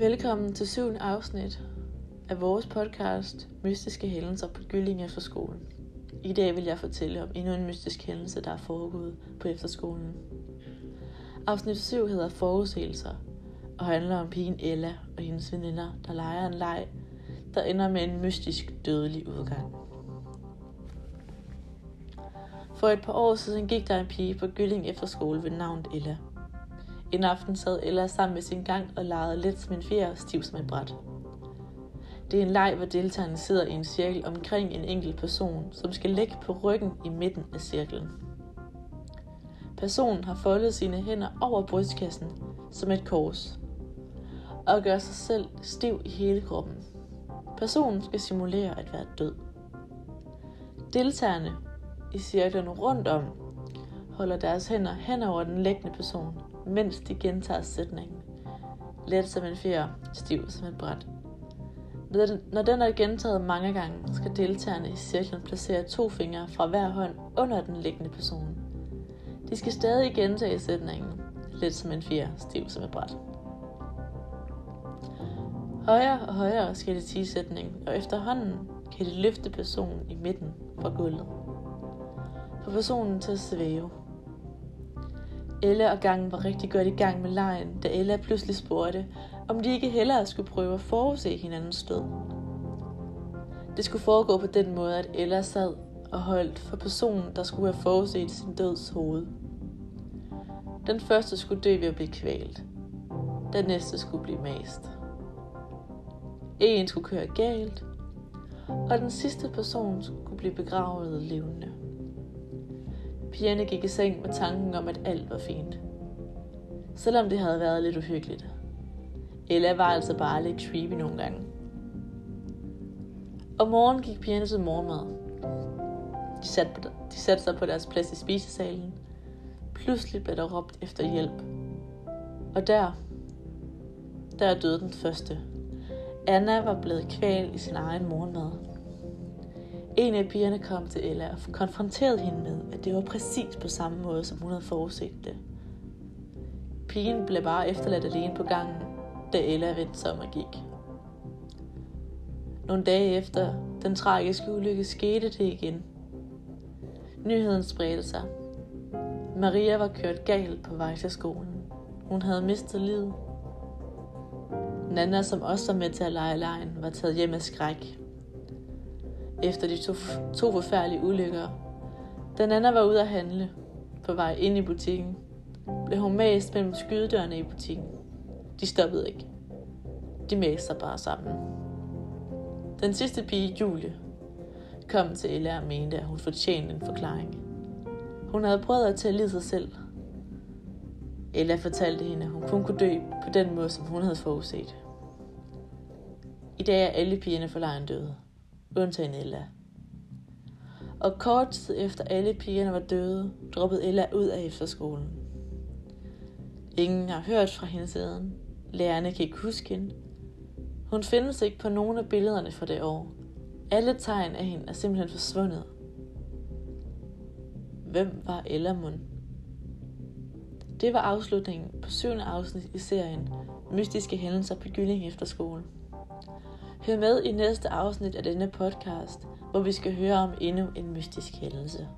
Velkommen til syvende afsnit af vores podcast Mystiske hændelser på Gylling Efterskolen. I dag vil jeg fortælle om endnu en mystisk hændelse, der er foregået på efterskolen. Afsnit 7 hedder Forudsigelser og handler om pigen Ella og hendes veninder, der leger en leg, der ender med en mystisk dødelig udgang. For et par år siden gik der en pige på Gylling Efterskole ved navn Ella – en aften sad Ella sammen med sin gang og legede lidt som en fjer stiv som et bræt. Det er en leg, hvor deltagerne sidder i en cirkel omkring en enkelt person, som skal ligge på ryggen i midten af cirklen. Personen har foldet sine hænder over brystkassen som et kors og gør sig selv stiv i hele kroppen. Personen skal simulere at være død. Deltagerne i cirklen rundt om holder deres hænder hen over den læggende person mens de gentager sætningen. Let som en fjer, stiv som et bræt. Når den er gentaget mange gange, skal deltagerne i cirklen placere to fingre fra hver hånd under den liggende person. De skal stadig gentage sætningen. Let som en fjer, stiv som et bræt. Højere og højere skal de sige sætningen, og efterhånden kan de løfte personen i midten fra gulvet. For personen til at svæve. Elle og gangen var rigtig godt i gang med lejen, da Ella pludselig spurgte, om de ikke hellere skulle prøve at forudse hinandens død. Det skulle foregå på den måde, at Ella sad og holdt for personen, der skulle have forudset sin døds hoved. Den første skulle dø ved at blive kvalt. Den næste skulle blive mast. En skulle køre galt, og den sidste person skulle blive begravet levende. Pigerne gik i seng med tanken om, at alt var fint. Selvom det havde været lidt uhyggeligt. Ella var altså bare lidt creepy nogle gange. Om morgenen gik pigerne til morgenmad. De satte, på, de satte sig på deres plads i spisesalen. Pludselig blev der råbt efter hjælp. Og der, der døde den første. Anna var blevet kvalt i sin egen morgenmad. En af pigerne kom til Ella og konfronterede hende med, at det var præcis på samme måde, som hun havde forudset det. Pigen blev bare efterladt alene på gangen, da Ella vendte sig om og gik. Nogle dage efter den tragiske ulykke skete det igen. Nyheden spredte sig. Maria var kørt galt på vej til skolen. Hun havde mistet livet. Nana, som også var med til at lege lejen, var taget hjem af skræk efter de to, to forfærdelige ulykker. Da Nana var ude at handle på vej ind i butikken, blev hun mast mellem skydedørene i butikken. De stoppede ikke. De mæste sig bare sammen. Den sidste pige, Julie, kom til Ella og mente, at hun fortjente en forklaring. Hun havde prøvet at tage sig selv. Ella fortalte hende, at hun kun kunne dø på den måde, som hun havde forudset. I dag er alle pigerne for lejen døde undtagen Ella. Og kort tid efter alle pigerne var døde, droppede Ella ud af efterskolen. Ingen har hørt fra hende siden. Lærerne kan ikke huske hende. Hun findes ikke på nogen af billederne for det år. Alle tegn af hende er simpelthen forsvundet. Hvem var Ella Mund? Det var afslutningen på syvende afsnit i serien Mystiske hændelser på Gylling Efterskole. Hør med i næste afsnit af denne podcast, hvor vi skal høre om endnu en mystisk hændelse.